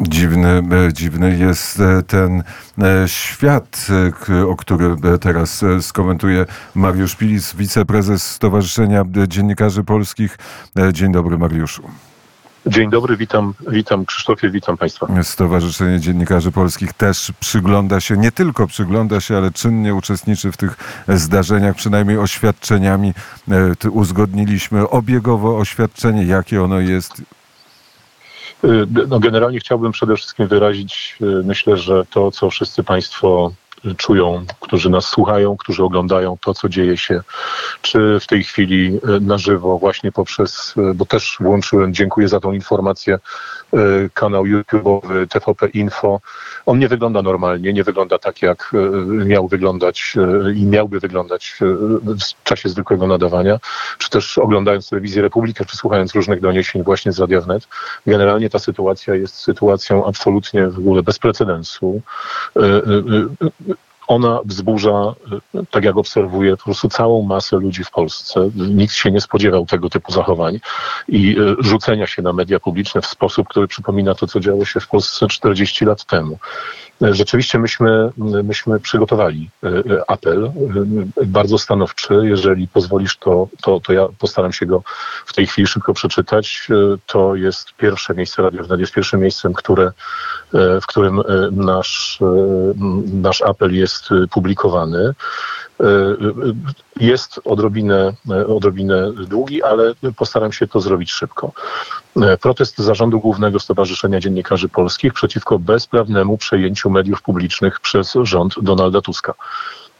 Dziwny, dziwny jest ten świat, o który teraz skomentuje Mariusz Pilis, wiceprezes Stowarzyszenia Dziennikarzy Polskich. Dzień dobry, Mariuszu. Dzień dobry, witam, witam Krzysztofie, witam Państwa. Stowarzyszenie Dziennikarzy Polskich też przygląda się, nie tylko przygląda się, ale czynnie uczestniczy w tych zdarzeniach, przynajmniej oświadczeniami. Uzgodniliśmy obiegowo oświadczenie, jakie ono jest. Y, no generalnie chciałbym przede wszystkim wyrazić, y, myślę, że to, co wszyscy Państwo czują, którzy nas słuchają, którzy oglądają to, co dzieje się, czy w tej chwili e, na żywo, właśnie poprzez, e, bo też włączyłem, dziękuję za tą informację, e, kanał YouTube'owy TVP Info. On nie wygląda normalnie, nie wygląda tak, jak miał wyglądać i miałby wyglądać w czasie zwykłego nadawania, czy też oglądając telewizję Republikę, czy słuchając różnych doniesień właśnie z Radia Wnet. Generalnie ta sytuacja jest sytuacją absolutnie w ogóle bez precedensu ona wzburza, tak jak obserwuję, po prostu całą masę ludzi w Polsce. Nikt się nie spodziewał tego typu zachowań i e, rzucenia się na media publiczne w sposób, który przypomina to, co działo się w Polsce 40 lat temu. Rzeczywiście myśmy, myśmy przygotowali e, e, apel e, bardzo stanowczy. Jeżeli pozwolisz, to, to, to ja postaram się go w tej chwili szybko przeczytać. To jest pierwsze miejsce, Radio Wnet jest pierwszym miejscem, które, w którym nasz, nasz apel jest publikowany. Jest odrobinę, odrobinę długi, ale postaram się to zrobić szybko. Protest Zarządu Głównego Stowarzyszenia Dziennikarzy Polskich przeciwko bezprawnemu przejęciu mediów publicznych przez rząd Donalda Tuska.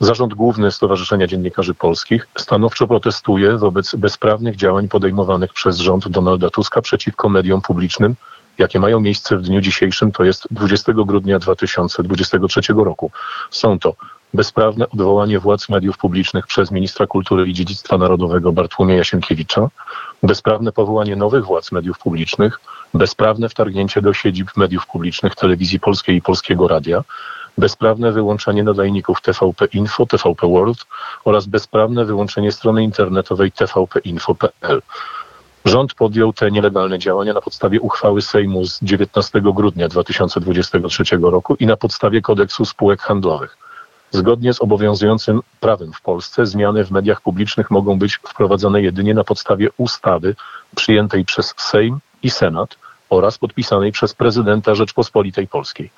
Zarząd Główny Stowarzyszenia Dziennikarzy Polskich stanowczo protestuje wobec bezprawnych działań podejmowanych przez rząd Donalda Tuska przeciwko mediom publicznym, jakie mają miejsce w dniu dzisiejszym, to jest 20 grudnia 2023 roku. Są to bezprawne odwołanie władz mediów publicznych przez ministra kultury i dziedzictwa narodowego Bartłomieja Sienkiewicza, bezprawne powołanie nowych władz mediów publicznych, bezprawne wtargnięcie do siedzib mediów publicznych Telewizji Polskiej i Polskiego Radia, bezprawne wyłączenie nadajników TVP Info, TVP World oraz bezprawne wyłączenie strony internetowej tvpinfo.pl. Rząd podjął te nielegalne działania na podstawie uchwały Sejmu z 19 grudnia 2023 roku i na podstawie kodeksu spółek handlowych. Zgodnie z obowiązującym prawem w Polsce zmiany w mediach publicznych mogą być wprowadzone jedynie na podstawie ustawy przyjętej przez Sejm i Senat oraz podpisanej przez prezydenta Rzeczpospolitej Polskiej.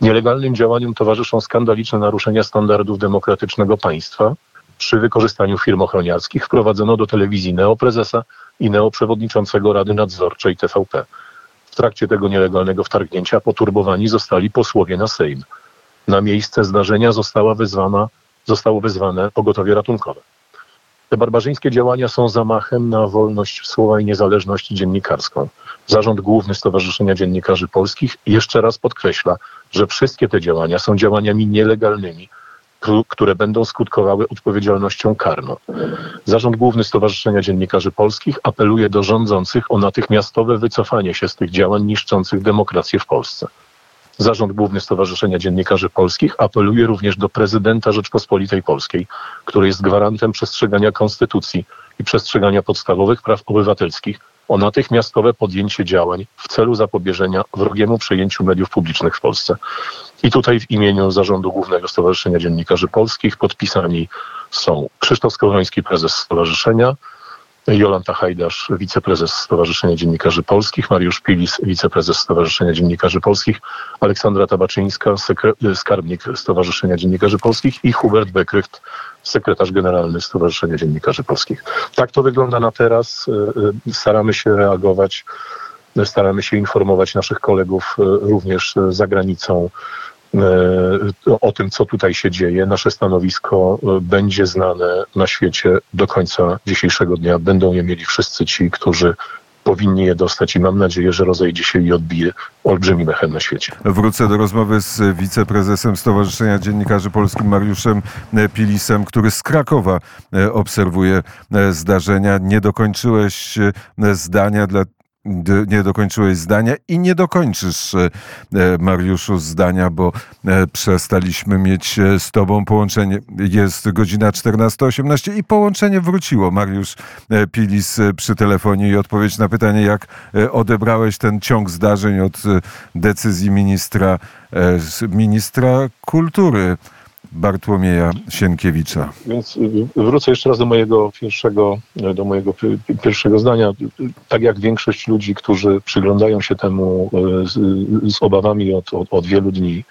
Nielegalnym działaniom towarzyszą skandaliczne naruszenia standardów demokratycznego państwa. Przy wykorzystaniu firm ochroniarskich wprowadzono do telewizji neoprezesa i neoprzewodniczącego Rady Nadzorczej TVP. W trakcie tego nielegalnego wtargnięcia poturbowani zostali posłowie na Sejm. Na miejsce zdarzenia została wezwana, zostało wezwane pogotowie ratunkowe. Te barbarzyńskie działania są zamachem na wolność słowa i niezależność dziennikarską. Zarząd Główny Stowarzyszenia Dziennikarzy Polskich jeszcze raz podkreśla, że wszystkie te działania są działaniami nielegalnymi, które będą skutkowały odpowiedzialnością karną. Zarząd Główny Stowarzyszenia Dziennikarzy Polskich apeluje do rządzących o natychmiastowe wycofanie się z tych działań niszczących demokrację w Polsce. Zarząd Główny Stowarzyszenia Dziennikarzy Polskich apeluje również do prezydenta Rzeczpospolitej Polskiej, który jest gwarantem przestrzegania konstytucji i przestrzegania podstawowych praw obywatelskich o natychmiastowe podjęcie działań w celu zapobieżenia wrogiemu przejęciu mediów publicznych w Polsce. I tutaj w imieniu Zarządu Głównego Stowarzyszenia Dziennikarzy Polskich podpisani są Krzysztof Skowroński, prezes stowarzyszenia, Jolanta Hajdasz, wiceprezes Stowarzyszenia Dziennikarzy Polskich, Mariusz Pilis, wiceprezes Stowarzyszenia Dziennikarzy Polskich, Aleksandra Tabaczyńska, skarbnik Stowarzyszenia Dziennikarzy Polskich i Hubert Bekrycht, sekretarz generalny Stowarzyszenia Dziennikarzy Polskich. Tak to wygląda na teraz. E, e, staramy się reagować, staramy się informować naszych kolegów również za granicą o tym, co tutaj się dzieje. Nasze stanowisko będzie znane na świecie do końca dzisiejszego dnia. Będą je mieli wszyscy ci, którzy powinni je dostać i mam nadzieję, że rozejdzie się i odbije olbrzymi mechem na świecie. Wrócę do rozmowy z wiceprezesem Stowarzyszenia Dziennikarzy Polskich Mariuszem Pilisem, który z Krakowa e, obserwuje e, zdarzenia. Nie dokończyłeś e, zdania dla Nie dokończyłeś zdania i nie dokończysz, e, Mariuszu, zdania, bo e, przestaliśmy mieć e, z tobą połączenie. Jest godzina 14.18 i połączenie wróciło. Mariusz e, Pilis e, przy telefonie i odpowiedź na pytanie, jak e, odebrałeś ten ciąg zdarzeń od e, decyzji ministra, e, ministra kultury Bartłomieja Sienkiewicza. Więc y, wrócę jeszcze raz do mojego pierwszego, do mojego pi- pi- pierwszego zdania. Tak jak większość ludzi, którzy przyglądają się temu y, z, z obawami od, od, od wielu dni,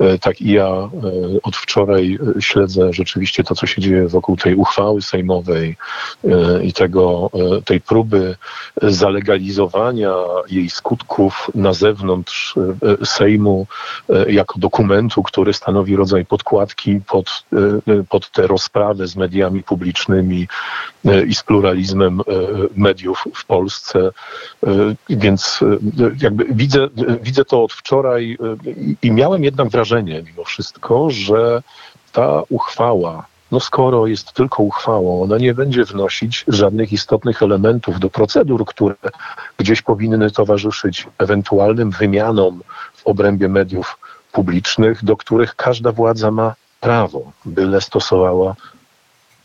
y, tak i ja y, od wczoraj y, śledzę rzeczywiście to, co się dzieje wokół tej uchwały sejmowej y, i tego, y, tej próby zalegalizowania jej skutków na zewnątrz y, y, Sejmu y, jako dokumentu, który stanowi rodzaj pod, y, pod tę rozprawę z mediami publicznymi y, i z pluralizmem mediów w Polsce. Więc jakby widzę, widzę to od wczoraj i miałem jednak wrażenie mimo wszystko, że ta uchwała no skoro jest tylko uchwałą, ona nie będzie wnosić żadnych istotnych elementów do procedur, które gdzieś powinny towarzyszyć ewentualnym wymianom w obrębie mediów publicznych, do których każda władza ma prawo, byle stosowała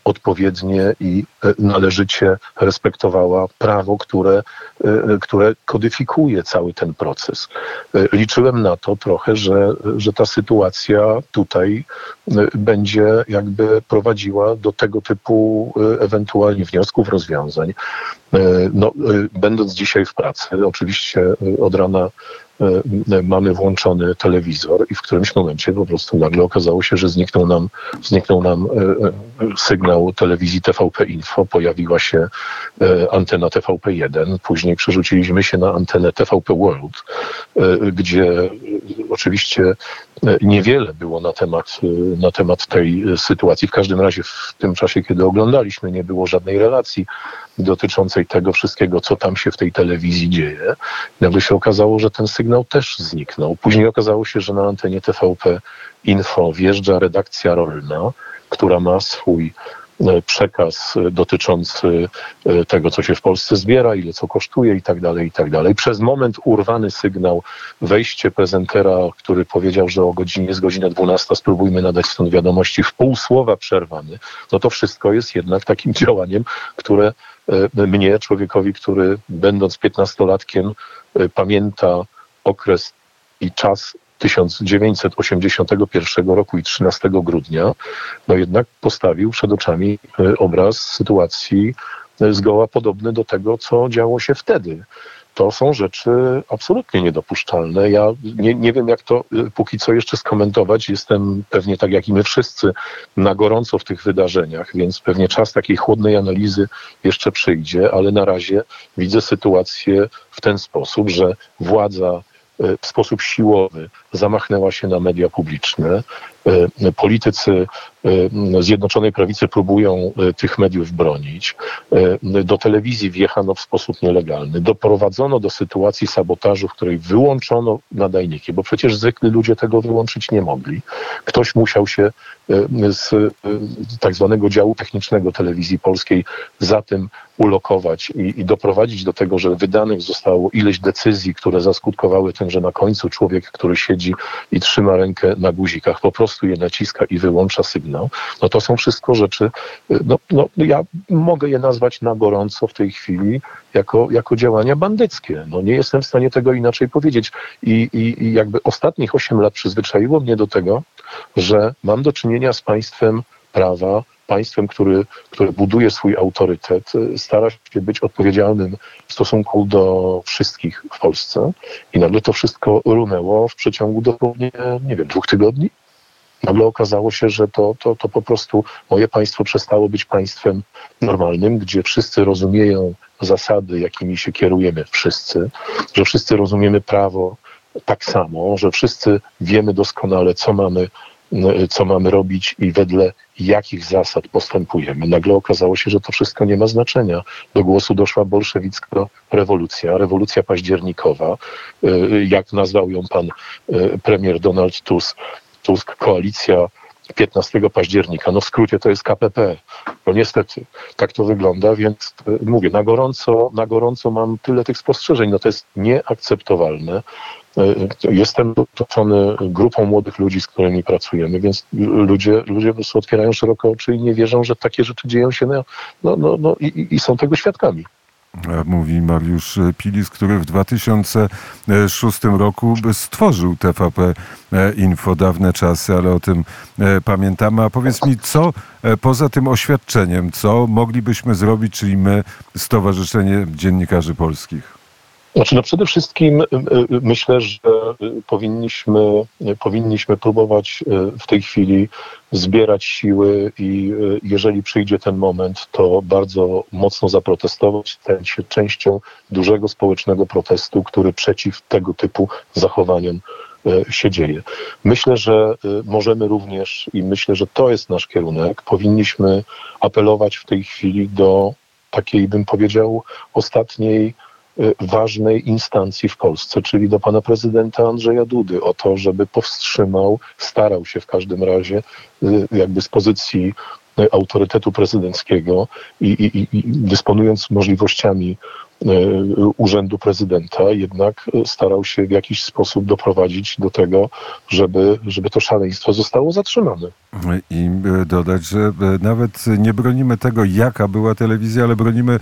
odpowiednie i e, należycie respektowała prawo, które, e, które kodyfikuje cały ten proces. E, Liczyłem na to trochę, że, że ta sytuacja tutaj e, będzie jakby prowadziła do tego typu e, ewentualnie wniosków, rozwiązań. E, No, e, będąc dzisiaj w pracy, oczywiście e, od rana e, mamy włączony telewizor i w którymś momencie po prostu nagle okazało się, że zniknął nam, zniknął nam e, e, sygnał telewizji TVP Info, pojawiła się e, antena TVP1, później przerzuciliśmy się na antenę TVP World, e, gdzie e, oczywiście e, niewiele było na temat, e, na temat tej e, sytuacji. W każdym razie w tym czasie, kiedy oglądaliśmy, nie było żadnej relacji dotyczącej tego wszystkiego, co tam się w tej telewizji dzieje. Nagle się okazało, że ten sygnał też zniknął. Później okazało się, że na antenie TVP Info wjeżdża redakcja rolna, która ma swój e, przekaz e, dotyczący e, tego, co się w Polsce zbiera, ile co kosztuje i tak dalej, i tak dalej. Przez moment urwany sygnał, wejście prezentera, który powiedział, że o godzinie jest godzina 12, spróbujmy nadać stąd wiadomości, w pół słowa przerwany, no to wszystko jest jednak takim działaniem, które mnie, człowiekowi, który będąc piętnastolatkiem, pamięta okres i czas 1981 roku i 13 grudnia, no jednak postawił przed oczami e, obraz sytuacji e, zgoła podobny do tego, co działo się wtedy. To są rzeczy absolutnie niedopuszczalne. Ja nie, nie wiem, jak to y, póki co jeszcze skomentować. Jestem pewnie tak jak i my wszyscy na gorąco w tych wydarzeniach, więc pewnie czas takiej chłodnej analizy jeszcze przyjdzie, ale na razie widzę sytuację w ten sposób, że władza w sposób siłowy zamachnęła się na media publiczne. Y, Politycy y, Zjednoczonej Prawicy próbują y, tych mediów bronić. Do telewizji wjechano w sposób nielegalny. Doprowadzono do sytuacji sabotażu, w której wyłączono nadajniki, bo przecież zwykli ludzie tego wyłączyć nie mogli. Ktoś musiał się z tak zwanego działu technicznego telewizji polskiej za tym ulokować i, i doprowadzić do tego, że wydanych zostało ileś decyzji, które zaskutkowały tym, że na końcu człowiek, który siedzi i trzyma rękę na guzikach, po naciska i wyłącza sygnał. No to są wszystko rzeczy, y, no, no ja mogę je nazwać na gorąco w tej chwili jako, jako działania bandyckie. No nie jestem w stanie tego inaczej powiedzieć. I, i, i jakby ostatnich 8 lat przyzwyczaiło mnie do tego, że mam do czynienia z państwem prawa, państwem, który, które buduje swój autorytet, y, stara się być odpowiedzialnym w stosunku do wszystkich w Polsce i nagle to wszystko runęło w przeciągu dosłownie, nie wiem, dwóch tygodni. Nagle okazało się, że to, to, to po prostu moje państwo przestało być państwem normalnym, gdzie wszyscy rozumieją zasady, jakimi się kierujemy wszyscy, że wszyscy rozumiemy prawo tak samo, że wszyscy wiemy doskonale, co mamy, co mamy robić i wedle jakich zasad postępujemy. Nagle okazało się, że to wszystko nie ma znaczenia. Do głosu doszła bolszewicka rewolucja, rewolucja październikowa, y, jak nazwał ją pan y, premier Donald Tusk, Tusk koalicja 15 października. No w skrócie to jest KPP. No niestety, tak to wygląda, więc e, mówię, na gorąco, na gorąco mam tyle tych spostrzeżeń. No to jest nieakceptowalne. E, jestem otoczony grupą młodych ludzi, z którymi pracujemy, więc ludzie, ludzie po prostu otwierają szeroko oczy i nie wierzą, że takie rzeczy dzieją się no, no, no i, i są tego świadkami. Mówi Mariusz Pilis, który w 2006 roku stworzył TVP Info, dawne czasy, ale o tym e, pamiętamy. A powiedz mi, co e, poza tym oświadczeniem, co moglibyśmy zrobić, czyli my, Stowarzyszenie Dziennikarzy Polskich? Znaczy, no przede wszystkim y, y, myślę, że y, powinniśmy, powinniśmy próbować w tej chwili zbierać siły i jeżeli przyjdzie ten moment, to bardzo mocno zaprotestować, stać się częścią dużego społecznego protestu, który przeciw tego typu zachowaniom się dzieje. Myślę, że możemy również i myślę, że to jest nasz kierunek. Powinniśmy apelować w tej chwili do takiej, bym powiedział, ostatniej ważnej instancji w Polsce, czyli do pana prezydenta Andrzeja Dudy, o to, żeby powstrzymał, starał się w każdym razie, y, jakby z pozycji y, autorytetu prezydenckiego i, i, i dysponując możliwościami urzędu prezydenta jednak starał się w jakiś sposób doprowadzić do tego, żeby, żeby to szaleństwo zostało zatrzymane. I e, dodać, że e, nawet nie bronimy tego, jaka była telewizja, ale bronimy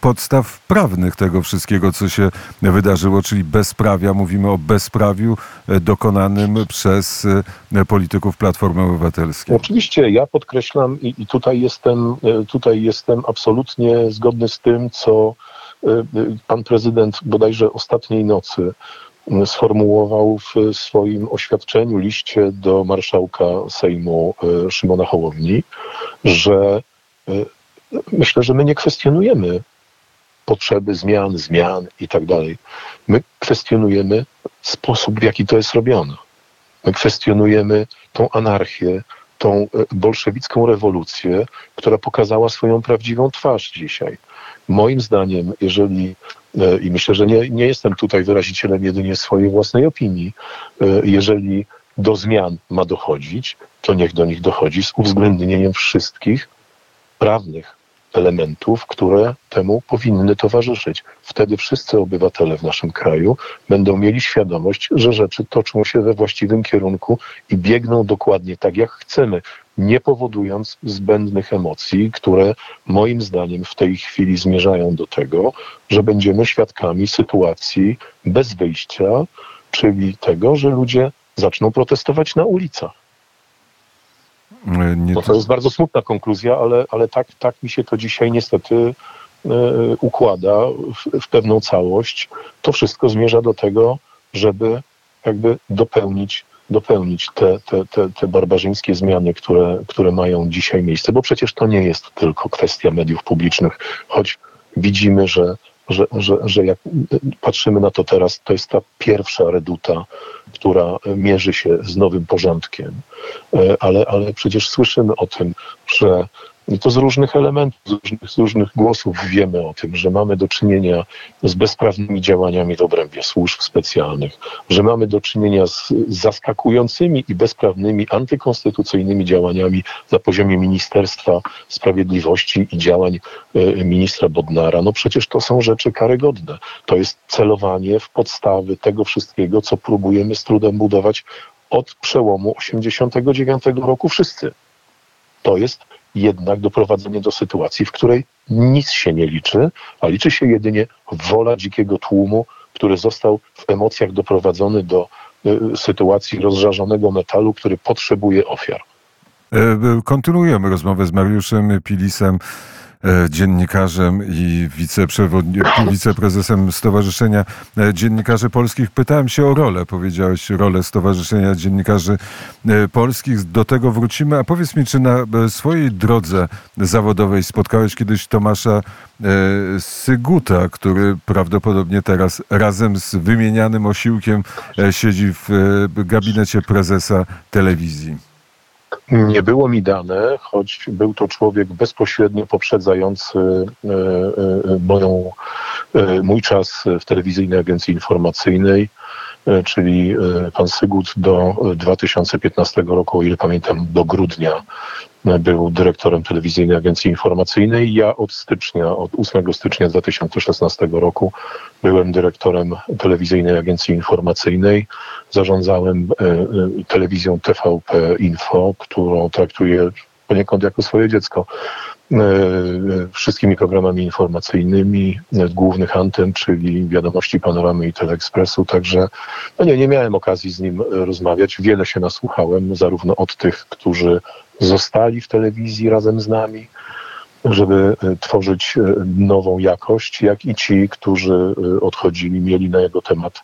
podstaw prawnych tego wszystkiego, co się wydarzyło, czyli bezprawia. Mówimy o bezprawiu dokonanym przez polityków Platformy Obywatelskiej. Oczywiście, ja podkreślam i, i tutaj, jestem, tutaj jestem absolutnie zgodny z tym, co pan prezydent bodajże ostatniej nocy y, sformułował w swoim oświadczeniu, liście do marszałka Sejmu Szymona Hołowni, że myślę, że my nie kwestionujemy potrzeby zmian, zmian i tak dalej. My kwestionujemy sposób, w jaki to jest robione. My kwestionujemy tą anarchię, tą bolszewicką rewolucję, która pokazała swoją prawdziwą twarz dzisiaj. Moim zdaniem, jeżeli e, i myślę, że nie, nie jestem tutaj wyrazicielem jedynie swojej własnej opinii, e, jeżeli do zmian ma dochodzić, to niech do nich dochodzi z uwzględnieniem wszystkich prawnych elementów, które temu powinny towarzyszyć. Wtedy wszyscy obywatele w naszym kraju będą mieli świadomość, że rzeczy toczą się we właściwym kierunku i biegną dokładnie tak, jak chcemy, nie powodując zbędnych emocji, które moim zdaniem w tej chwili zmierzają do tego, że będziemy świadkami sytuacji bez wyjścia, czyli tego, że ludzie zaczną protestować na ulicach. Nie no to jest bardzo smutna konkluzja, ale, ale tak, tak mi się to dzisiaj niestety e, układa w, w pewną całość. To wszystko zmierza do tego, żeby jakby dopełnić dopełnić te, te, te, te barbarzyńskie zmiany, które, które mają dzisiaj miejsce, bo przecież to nie jest tylko kwestia mediów publicznych, choć widzimy, że, że, że, że jak patrzymy na to teraz, to jest ta pierwsza reduta, która mierzy się z nowym porządkiem. E, ale, ale przecież słyszymy o tym, że i to z różnych elementów, z różnych, z różnych, głosów wiemy o tym, że mamy do czynienia z bezprawnymi działaniami w obrębie służb specjalnych, że mamy do czynienia z zaskakującymi i bezprawnymi, antykonstytucyjnymi działaniami na poziomie Ministerstwa Sprawiedliwości i działań e, ministra Bodnara. No przecież to są rzeczy karygodne. To jest celowanie w podstawy tego wszystkiego, co próbujemy z trudem budować od przełomu 89 roku wszyscy. To jest jednak doprowadzenie do sytuacji, w której nic się nie liczy, a liczy się jedynie wola dzikiego tłumu, który został w emocjach doprowadzony do y, sytuacji rozżarzonego metalu, który potrzebuje ofiar. E, kontynuujemy rozmowę z Mariuszem Pilisem. E, dziennikarzem i wiceprezesem Stowarzyszenia e, Dziennikarzy Polskich. Pytałem się o rolę, powiedziałeś rolę Stowarzyszenia Dziennikarzy e, Polskich. Do tego wrócimy. A powiedz mi, czy na swojej drodze zawodowej spotkałeś kiedyś Tomasza Syguta, który prawdopodobnie teraz razem z wymienianym osiłkiem siedzi w gabinecie prezesa telewizji? Nie było mi dane, choć był to człowiek bezpośrednio poprzedzający e, e, moją, e, mój czas w telewizyjnej agencji informacyjnej czyli pan Sygut do 2015 roku, o ile pamiętam, do grudnia był dyrektorem telewizyjnej agencji informacyjnej. Ja od stycznia, od 8 stycznia 2016 roku byłem dyrektorem telewizyjnej agencji informacyjnej. Zarządzałem e, e, telewizją TVP Info, którą traktuję poniekąd jako swoje dziecko e, wszystkimi programami informacyjnymi głównych anten, czyli wiadomości panoramy i teleekspresu, także no nie, nie miałem okazji z nim rozmawiać. Wiele się nasłuchałem, zarówno od tych, którzy zostali w telewizji razem z nami, żeby e, tworzyć e, nową jakość, jak i ci, którzy e, odchodzili, mieli na jego temat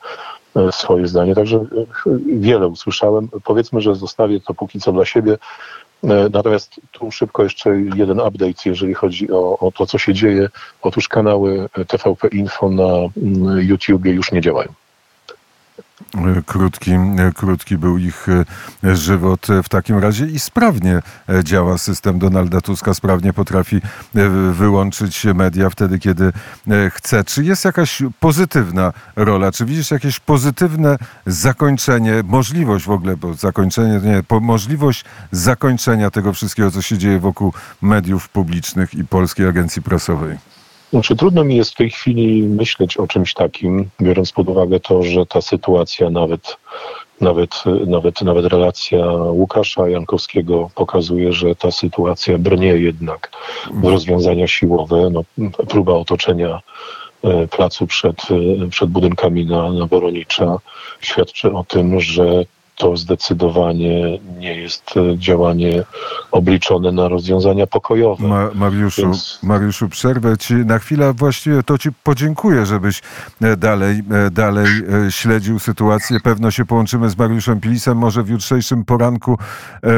swoje zdanie. Także wiele usłyszałem. Powiedzmy, że zostawię to póki co dla siebie. Natomiast tu szybko jeszcze jeden update, jeżeli chodzi o, o to, co się dzieje. Otóż kanały TVP Info na mm, YouTubie już nie działają. E, Krótki, e, krótki był ich e, żywot w takim razie i sprawnie działa system Donalda Tuska, sprawnie potrafi wyłączyć media wtedy, kiedy chce. Czy jest jakaś pozytywna rola? Czy widzisz jakieś pozytywne zakończenie, możliwość w ogóle, bo zakończenie, nie, możliwość zakończenia tego wszystkiego, co się dzieje wokół mediów publicznych i Polskiej Agencji Prasowej? Znaczy, trudno mi jest w tej chwili myśleć o czymś takim, biorąc pod uwagę to, że ta sytuacja nawet, nawet, nawet, nawet relacja Łukasza Jankowskiego pokazuje, że ta sytuacja brnie jednak w rozwiązania siłowe. No, próba otoczenia e, placu przed, e, przed budynkami na, na Woronicza świadczy o tym, że to zdecydowanie nie jest e, działanie obliczone na rozwiązania pokojowe. Ma, Mariuszu, Więc- Mariuszu, przerwę ci na chwilę. Właściwie to ci podziękuję, żebyś e, dalej, e, dalej śledził sytuację. Pewno się połączymy z Mariuszem Pilisem, może w jutrzejszym poranku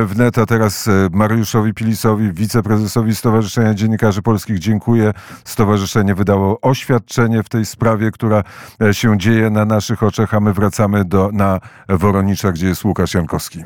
wnet, a teraz Mariuszowi Pilisowi, wiceprezesowi Stowarzyszenia Dziennikarzy Polskich dziękuję. Stowarzyszenie wydało oświadczenie w tej sprawie, która się dzieje na naszych oczach, a my wracamy do, na Woronicza, gdzie jest Łukasz Jankowski.